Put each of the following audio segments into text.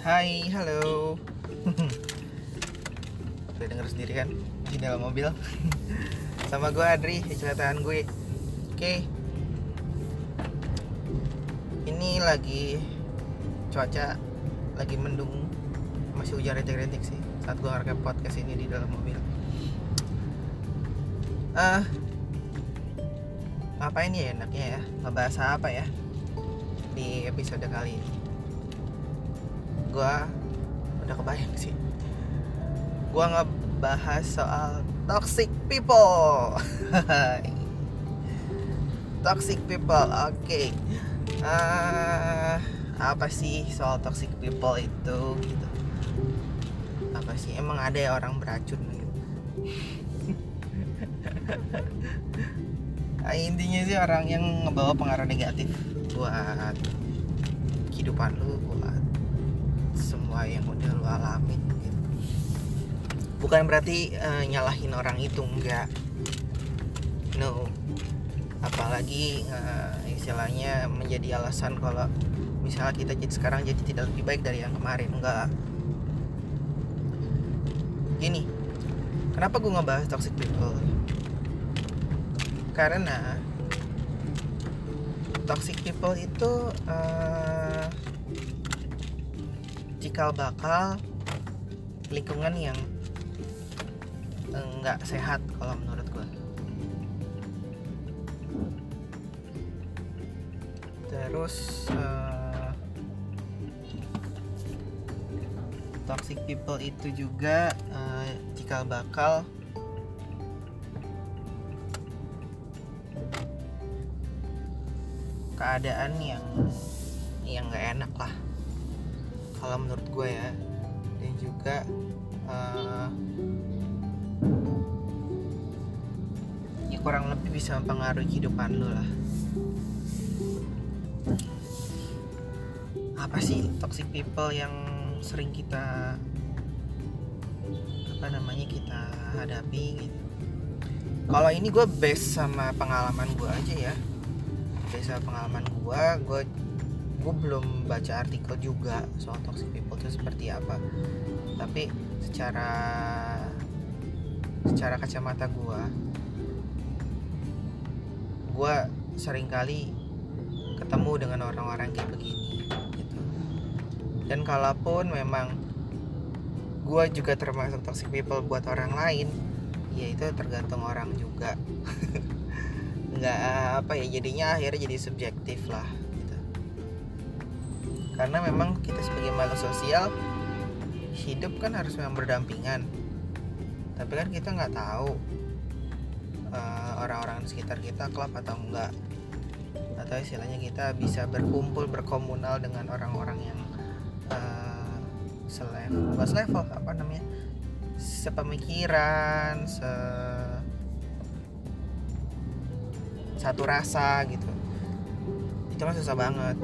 Hai, halo. Udah denger sendiri kan di dalam mobil. Sama gue Adri, kecelakaan gue. Oke. Ini lagi cuaca lagi mendung, masih hujan rintik-rintik sih saat gue ngerekam podcast ini di dalam mobil. Ah, ngapain ya enaknya ya? Ngebahas apa ya di episode kali ini? Gua udah kebayang sih. Gua ngebahas soal toxic people. toxic people, oke. Ah, apa sih soal toxic people itu gitu? Apa sih? Emang ada ya orang beracun gitu? Ah, intinya sih orang yang ngebawa pengaruh negatif buat kehidupan lu buat yang udah lu alamin gitu. bukan berarti eh, nyalahin orang itu enggak. No. Apalagi eh, istilahnya menjadi alasan kalau misalnya kita jadi sekarang jadi tidak lebih baik dari yang kemarin enggak. Gini kenapa gue ngebahas toxic people? Karena toxic people itu eh, cikal bakal lingkungan yang nggak sehat kalau menurut gue terus eh, toxic people itu juga eh, cikal bakal keadaan yang yang nggak enak lah kalau menurut gue ya. Dan juga eh, ya kurang lebih bisa mempengaruhi kehidupan lo lah. Apa sih toxic people yang sering kita apa namanya kita hadapi gitu? Kalau ini gue base sama pengalaman gue aja ya. Base sama pengalaman gue gue gue belum baca artikel juga soal toxic people itu seperti apa. Tapi secara secara kacamata gue gue sering kali ketemu dengan orang-orang kayak begini gitu. Dan kalaupun memang gue juga termasuk toxic people buat orang lain ya itu tergantung orang juga. Nggak apa ya jadinya akhirnya jadi subjektif lah. Karena memang kita sebagai makhluk sosial hidup kan harus memang berdampingan. Tapi kan kita nggak tahu uh, orang-orang di sekitar kita klub atau enggak. Atau istilahnya kita bisa berkumpul berkomunal dengan orang-orang yang uh, selevel selevel apa namanya sepemikiran se satu rasa gitu. Itu mah susah banget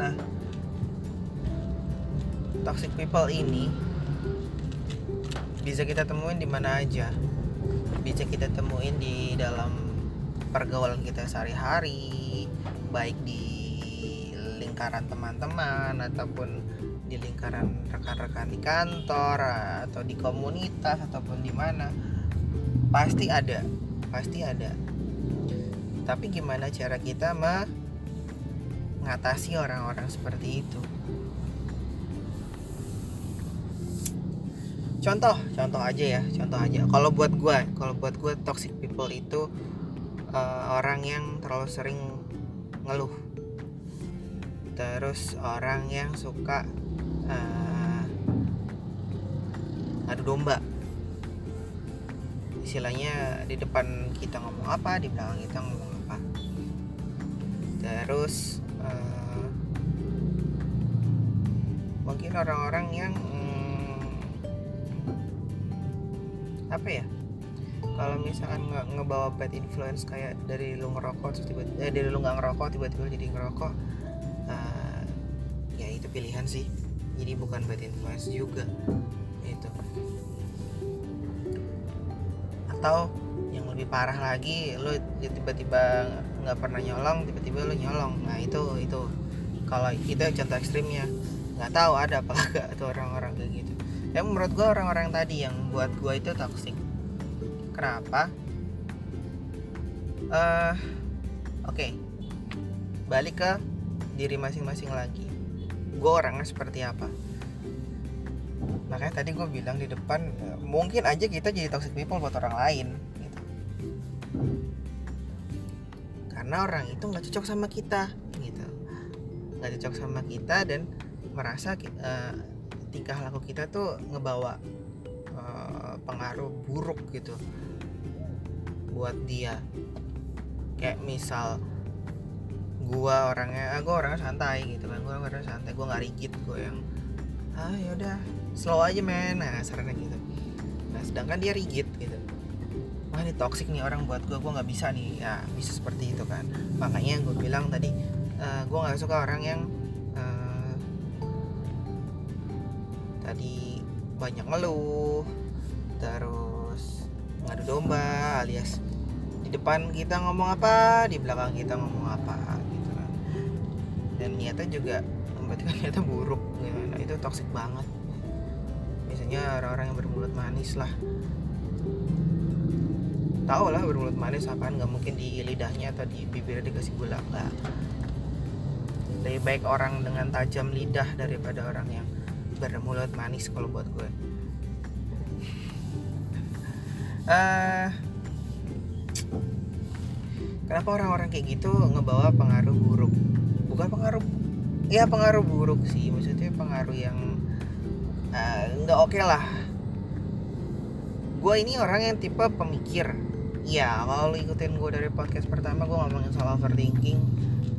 nah toxic people ini bisa kita temuin di mana aja. Bisa kita temuin di dalam pergaulan kita sehari-hari baik di lingkaran teman-teman ataupun di lingkaran rekan-rekan di kantor atau di komunitas ataupun di mana. Pasti ada pasti ada. Tapi gimana cara kita mengatasi orang-orang seperti itu. Contoh contoh aja ya contoh aja. Kalau buat gue kalau buat gue toxic people itu uh, orang yang terlalu sering ngeluh. Terus orang yang suka uh, adu domba. Istilahnya di depan kita ngomong apa di belakang kita ngomong apa. Terus uh, mungkin orang-orang yang hmm, apa ya? Kalau misalkan nggak ngebawa bad influence kayak dari lu ngerokok terus tiba-tiba eh, dari lu nggak ngerokok tiba-tiba jadi ngerokok uh, ya itu pilihan sih. Jadi bukan bad influence juga itu atau lebih parah lagi lu tiba-tiba nggak pernah nyolong tiba-tiba lu nyolong. Nah itu itu. Kalau itu contoh ekstrimnya. Nggak tahu ada apa enggak tuh orang-orang kayak gitu. Ya menurut gue orang-orang tadi yang buat gue itu toxic. Kenapa? Uh, oke. Okay. balik ke diri masing-masing lagi. Gue orangnya seperti apa? Makanya tadi gue bilang di depan mungkin aja kita jadi toxic people buat orang lain karena orang itu nggak cocok sama kita gitu. Nggak cocok sama kita dan merasa uh, tingkah laku kita tuh ngebawa uh, pengaruh buruk gitu buat dia. Kayak misal gua orangnya ah, gua orangnya santai gitu kan gua orangnya santai gua nggak rigid gua yang ah yaudah slow aja men. Nah sarannya gitu. Nah sedangkan dia rigid gitu wah ini toxic nih orang buat gua gua nggak bisa nih. Ya bisa seperti itu kan. Makanya gue bilang tadi uh, gua nggak suka orang yang uh, tadi banyak ngeluh terus ngadu domba alias di depan kita ngomong apa di belakang kita ngomong apa gitu kan. Dan niatnya juga berarti kan niatnya buruk gitu. itu toxic banget. Biasanya orang-orang yang bermulut manis lah tahu lah bermulut manis apaan nggak mungkin di lidahnya atau di bibirnya dikasih gula nggak. Lebih baik orang dengan tajam lidah daripada orang yang bermulut manis kalau buat gue. Uh, kenapa orang-orang kayak gitu ngebawa pengaruh buruk? Bukan pengaruh ya pengaruh buruk sih maksudnya pengaruh yang eh, nggak uh, oke okay lah. Gue ini orang yang tipe pemikir ya kalau ikutin gue dari podcast pertama gue ngomongin soal overthinking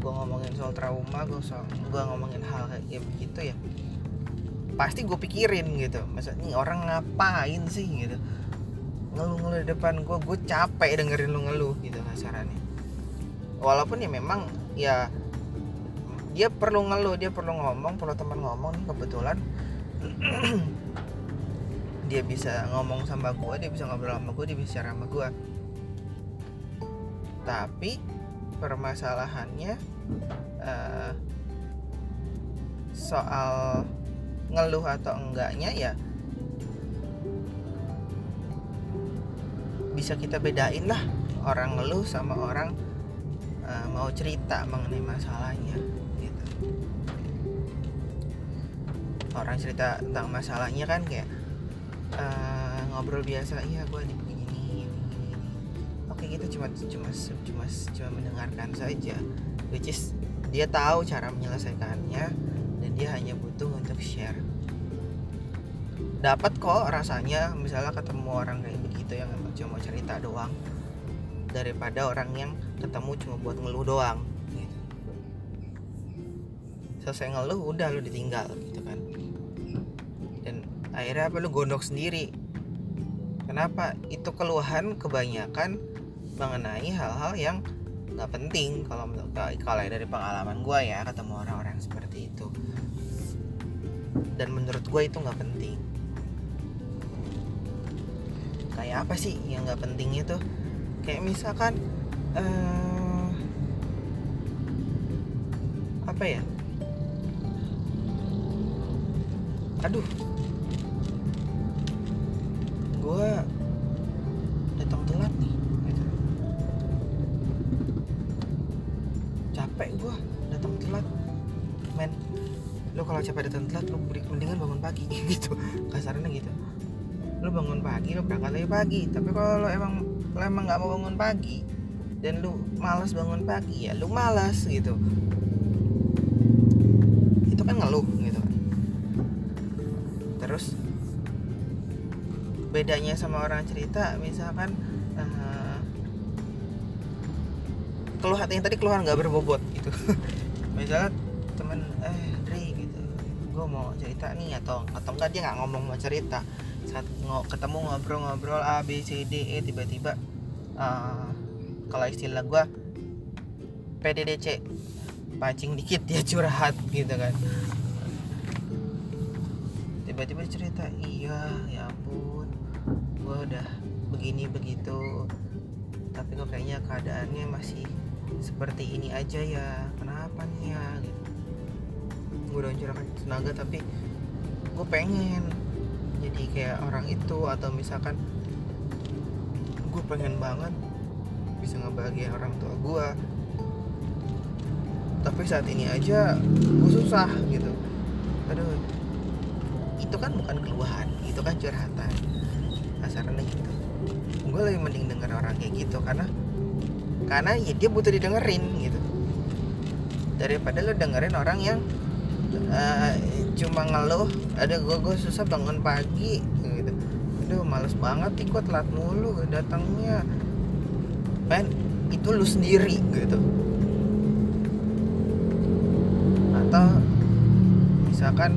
gue ngomongin soal trauma gue soal gue ngomongin hal kayak begitu ya pasti gue pikirin gitu. Maksudnya orang ngapain sih? Gitu. Ngeluh-ngeluh di depan gue gue capek dengerin lu ngeluh gitu kasarannya. Walaupun ya memang ya dia perlu ngeluh dia perlu ngomong perlu teman ngomong nih kebetulan. Dia bisa ngomong sama gue dia bisa ngobrol sama gue dia bisa bicara sama gue tapi permasalahannya uh, soal ngeluh atau enggaknya ya bisa kita bedain lah. Orang ngeluh sama orang uh, mau cerita mengenai masalahnya gitu. Orang cerita tentang masalahnya kan kayak uh, ngobrol biasa iya gue oke kita cuma cuma cuma cuma mendengarkan saja. Which is dia tahu cara menyelesaikannya dan dia hanya butuh untuk share. Dapat kok rasanya misalnya ketemu orang kayak begitu yang cuma mau cerita doang daripada orang yang ketemu cuma buat ngeluh doang. Gitu. selesai ngeluh udah lu ditinggal gitu kan. Dan akhirnya apa lu gondok sendiri. Kenapa? Itu keluhan kebanyakan mengenai hal-hal yang nggak penting. Kalau kalau dari pengalaman gue ya ketemu orang-orang seperti itu. Dan menurut gue itu nggak penting. Kayak apa sih yang nggak penting itu? Kayak misalkan uh, apa ya? Aduh. Gue capek datang telat lo mendingan bangun pagi gitu. Kasarnya gitu. Lo bangun pagi lo berangkat lagi pagi. Tapi kalau lo emang lo emang nggak mau bangun pagi dan lu malas bangun pagi ya lu malas gitu. Itu kan ngeluh gitu. Terus bedanya sama orang cerita misalkan uh, keluhan yang tadi keluhan nggak berbobot gitu. Misalnya mau cerita nih atau atau enggak dia nggak ngomong mau cerita. Saat ketemu ngobrol-ngobrol A B C D E tiba-tiba uh, kalau istilah gue PDDC pancing dikit dia curhat gitu kan. Tiba-tiba cerita iya ya ampun gue udah begini begitu. Tapi kok kayaknya keadaannya masih seperti ini aja ya. Kenapa nih ya gue udah mencurahkan tenaga tapi gue pengen jadi kayak orang itu atau misalkan gue pengen banget bisa ngebahagiain orang tua gue tapi saat ini aja gue susah gitu. Aduh itu kan bukan keluhan itu kan curhatan. Asalnya gitu. Gue lebih mending denger orang kayak gitu karena karena ya dia butuh didengerin gitu. Daripada lo dengerin orang yang uh, cuma ngeluh ada gue gue susah bangun pagi gitu. Aduh males banget nih gue telat mulu datangnya. Men itu lu sendiri gitu. Atau misalkan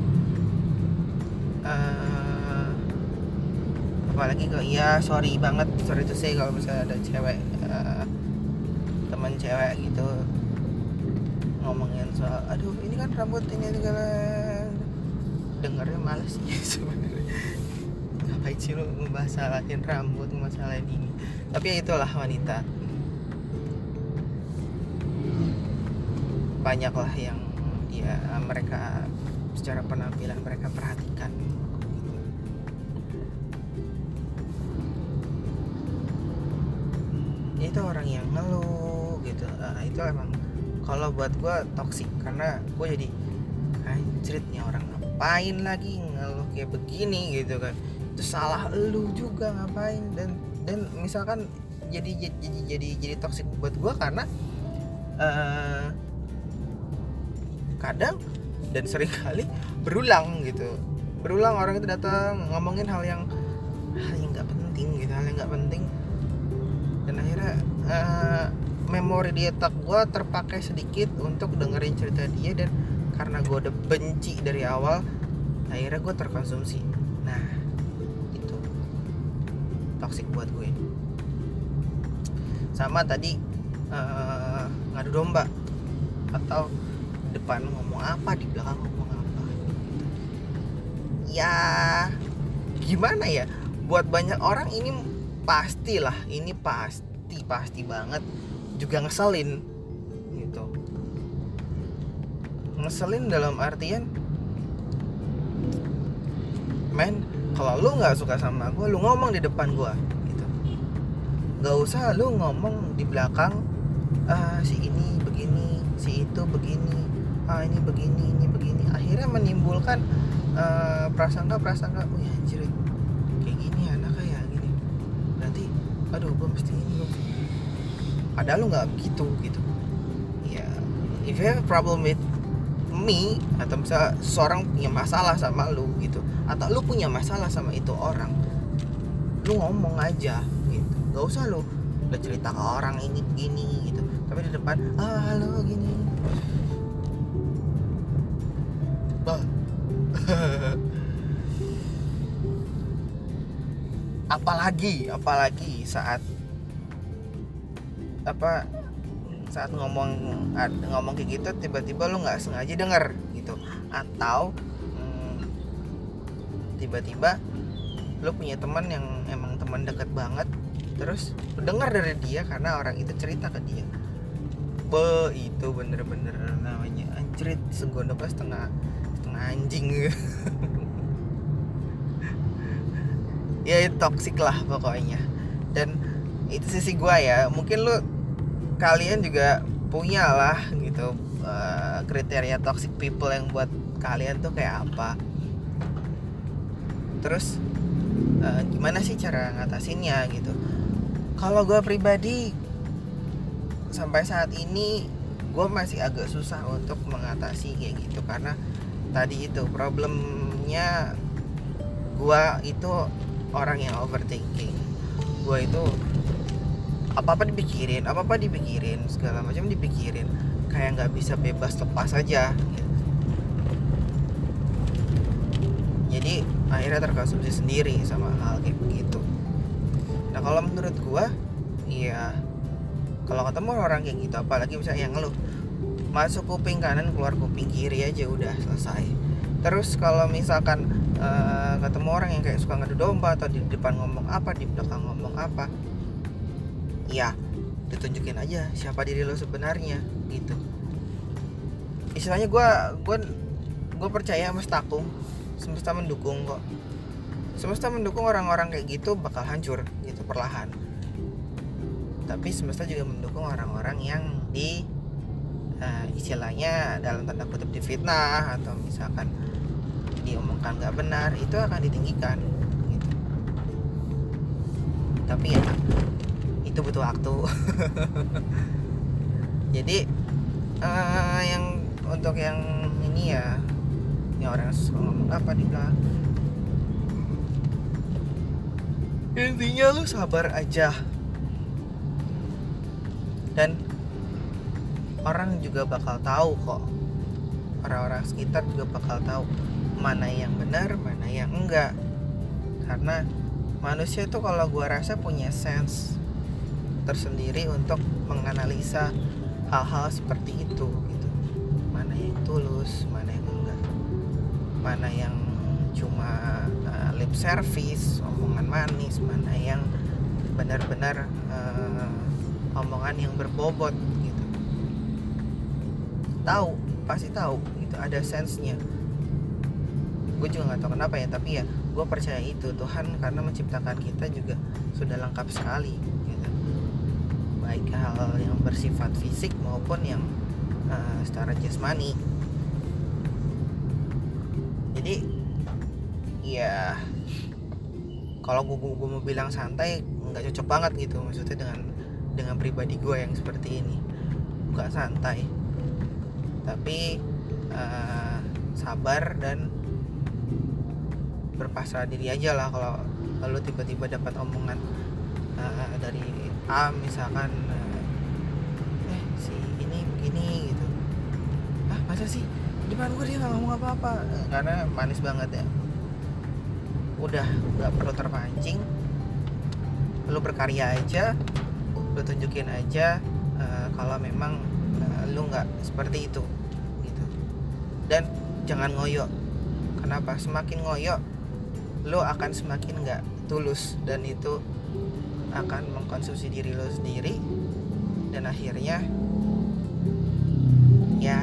uh, apalagi kalau iya sorry banget sorry itu sih kalau misalnya ada cewek uh, teman cewek gitu ngomongin soal aduh ini kan rambut ini segala. Dengarnya males sih sebenarnya. Ngapain sih lu ngebahasalahin rambut ngebahasalahin ini? Tapi ya itulah wanita. Banyaklah yang dia mereka secara penampilan mereka perhatikan. Itu orang yang ngeluh gitu. Uh, itu emang kalau buat gue toksik karena gue jadi nih orang ngapain lagi ngeluh kayak begini? Gitu kan. Itu salah lu juga ngapain? Dan dan misalkan jadi jadi jadi jadi, jadi toksik buat gue karena uh, kadang dan sering kali berulang gitu. Berulang orang itu datang ngomongin hal yang hal yang nggak penting gitu hal yang nggak penting. Dan akhirnya uh, memori di otak gue terpakai sedikit untuk dengerin cerita dia dan karena gue udah benci dari awal akhirnya gue terkonsumsi. Nah itu toxic buat gue. Sama tadi uh, ngadu domba atau depan ngomong apa di belakang ngomong apa. Ya gimana ya? Buat banyak orang ini pastilah ini pasti pasti banget juga ngeselin gitu. Ngeselin dalam artian men kalau lu nggak suka sama gue lu ngomong di depan gue gitu. Nggak usah lu ngomong di belakang ah si ini begini si itu begini ah ini begini ini begini akhirnya menimbulkan uh, prasangka prasangka oh ya anjir kayak gini anaknya ya gini berarti aduh gue mesti ini gue padahal lu nggak begitu gitu. Ya if you have a problem with me atau misalnya seorang punya masalah sama lu gitu atau lu punya masalah sama itu orang lu ngomong aja gitu. Gak usah lu udah cerita ke orang ini gini gitu. Tapi di depan ah halo gini. Bah apalagi apalagi saat apa saat ngomong ngomong kayak gitu tiba-tiba lu nggak sengaja denger gitu. Atau hmm, tiba-tiba lu punya teman yang emang teman deket banget terus dengar dari dia karena orang itu cerita ke dia. Be itu bener-bener namanya anjrit segondoknya setengah setengah anjing. Gitu ya toxic lah pokoknya. Dan itu sisi gua ya mungkin lu kalian juga punya lah gitu uh, kriteria toxic people yang buat kalian tuh kayak apa. Terus uh, gimana sih cara ngatasinnya gitu? Kalau gue pribadi sampai saat ini gue masih agak susah untuk mengatasi kayak gitu karena tadi itu problemnya gue itu orang yang overthinking. Gue itu apa apa dipikirin apa apa dipikirin segala macam dipikirin. Kayak nggak bisa bebas lepas aja gitu. jadi akhirnya terkonsumsi sendiri sama hal kayak begitu. Nah kalau menurut gue iya. Kalau ketemu orang kayak gitu apalagi misalnya yang ngeluh masuk kuping kanan keluar kuping kiri aja udah selesai. Terus kalau misalkan uh, ketemu orang yang kayak suka ngadu domba atau di depan ngomong apa di belakang ngomong apa ya ditunjukin aja siapa diri lo sebenarnya gitu. Istilahnya gue gue gue percaya semestaku semesta mendukung kok. Semesta mendukung orang-orang kayak gitu bakal hancur gitu perlahan. Tapi semesta juga mendukung orang-orang yang di uh, istilahnya dalam tanda kutip difitnah atau misalkan diomongkan nggak benar itu akan ditinggikan gitu. tapi ya itu butuh waktu. Jadi uh, yang untuk yang ini ya yang orang ngomong apa di belakang. Intinya lu sabar aja. Dan orang juga bakal tahu kok. Orang-orang sekitar juga bakal tahu mana yang benar mana yang enggak. Karena manusia itu kalau gua rasa punya sense tersendiri untuk menganalisa hal-hal seperti itu gitu. Mana yang tulus mana yang enggak. Mana yang cuma uh, lip service omongan manis mana yang benar-benar uh, omongan yang berbobot gitu. Tahu pasti tahu itu ada sensenya. Gue juga nggak tahu kenapa ya tapi ya gue percaya itu Tuhan karena menciptakan kita juga sudah lengkap sekali. gitu baik hal yang bersifat fisik maupun yang uh, secara jasmani. Jadi ya kalau gue, gue mau bilang santai nggak cocok banget gitu maksudnya dengan dengan pribadi gue yang seperti ini. Bukan santai. Tapi uh, sabar dan berpasrah diri aja lah kalau lalu tiba-tiba dapat omongan uh, dari A misalkan uh, eh si ini begini gitu. Ah masa sih? Depan gue dia nggak ngomong apa-apa. Karena manis banget ya. Udah nggak perlu terpancing. Lu berkarya aja lu tunjukin aja uh, kalau memang uh, lu nggak seperti itu gitu. Dan jangan ngoyo kenapa? Semakin ngoyo lu akan semakin nggak tulus. Dan itu akan mengkonsumsi diri lo sendiri. Dan akhirnya ya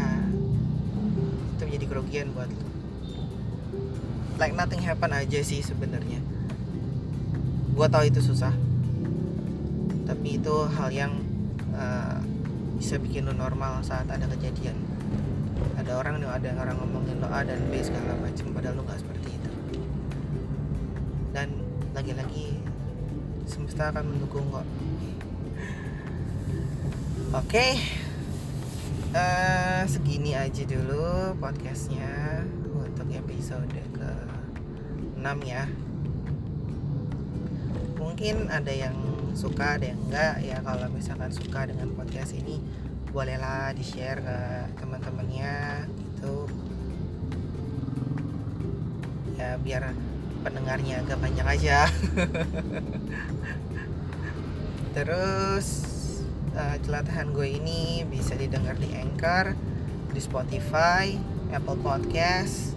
itu menjadi kerugian buat lo. Like nothing happen aja sih sebenarnya. Gue tahu itu susah. Tapi itu hal yang uh, bisa bikin lo normal saat ada kejadian. Ada orang ada orang ngomongin lo A dan B segala macam padahal lo nggak seperti itu. Dan lagi-lagi semesta akan mendukung kok. Oke. Okay. uh, segini aja dulu podcastnya untuk episode ke 6 ya. Mungkin ada yang suka ada yang enggak. Ya kalau misalkan suka dengan podcast ini bolehlah di share ke teman-temannya gitu. Ya biar pendengarnya agak banyak aja. Terus uh, celatahan gue ini bisa didengar di Anchor di Spotify Apple Podcast.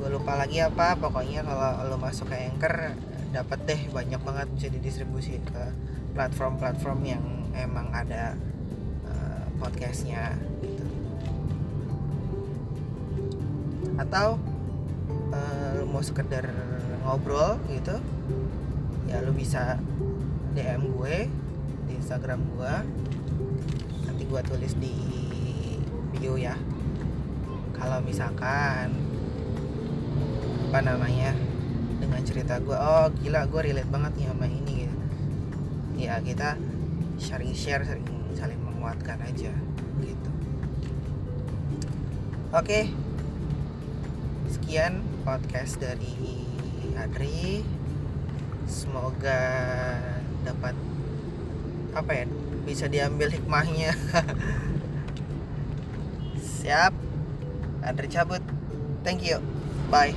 Gue lupa lagi apa pokoknya kalau lo masuk ke Anchor dapat deh banyak banget bisa didistribusi ke platform-platform yang emang ada uh, podcastnya gitu. Atau mau sekedar ngobrol gitu ya lo bisa DM gue di Instagram gue nanti gue tulis di bio ya. Kalau misalkan apa namanya dengan cerita gue oh gila gue relate banget nih sama ini gitu. Ya kita sharing share saling saling menguatkan aja gitu. Oke. Sekian podcast dari Adri. Semoga dapat apa ya bisa diambil hikmahnya. Siap. Adri cabut. Thank you. Bye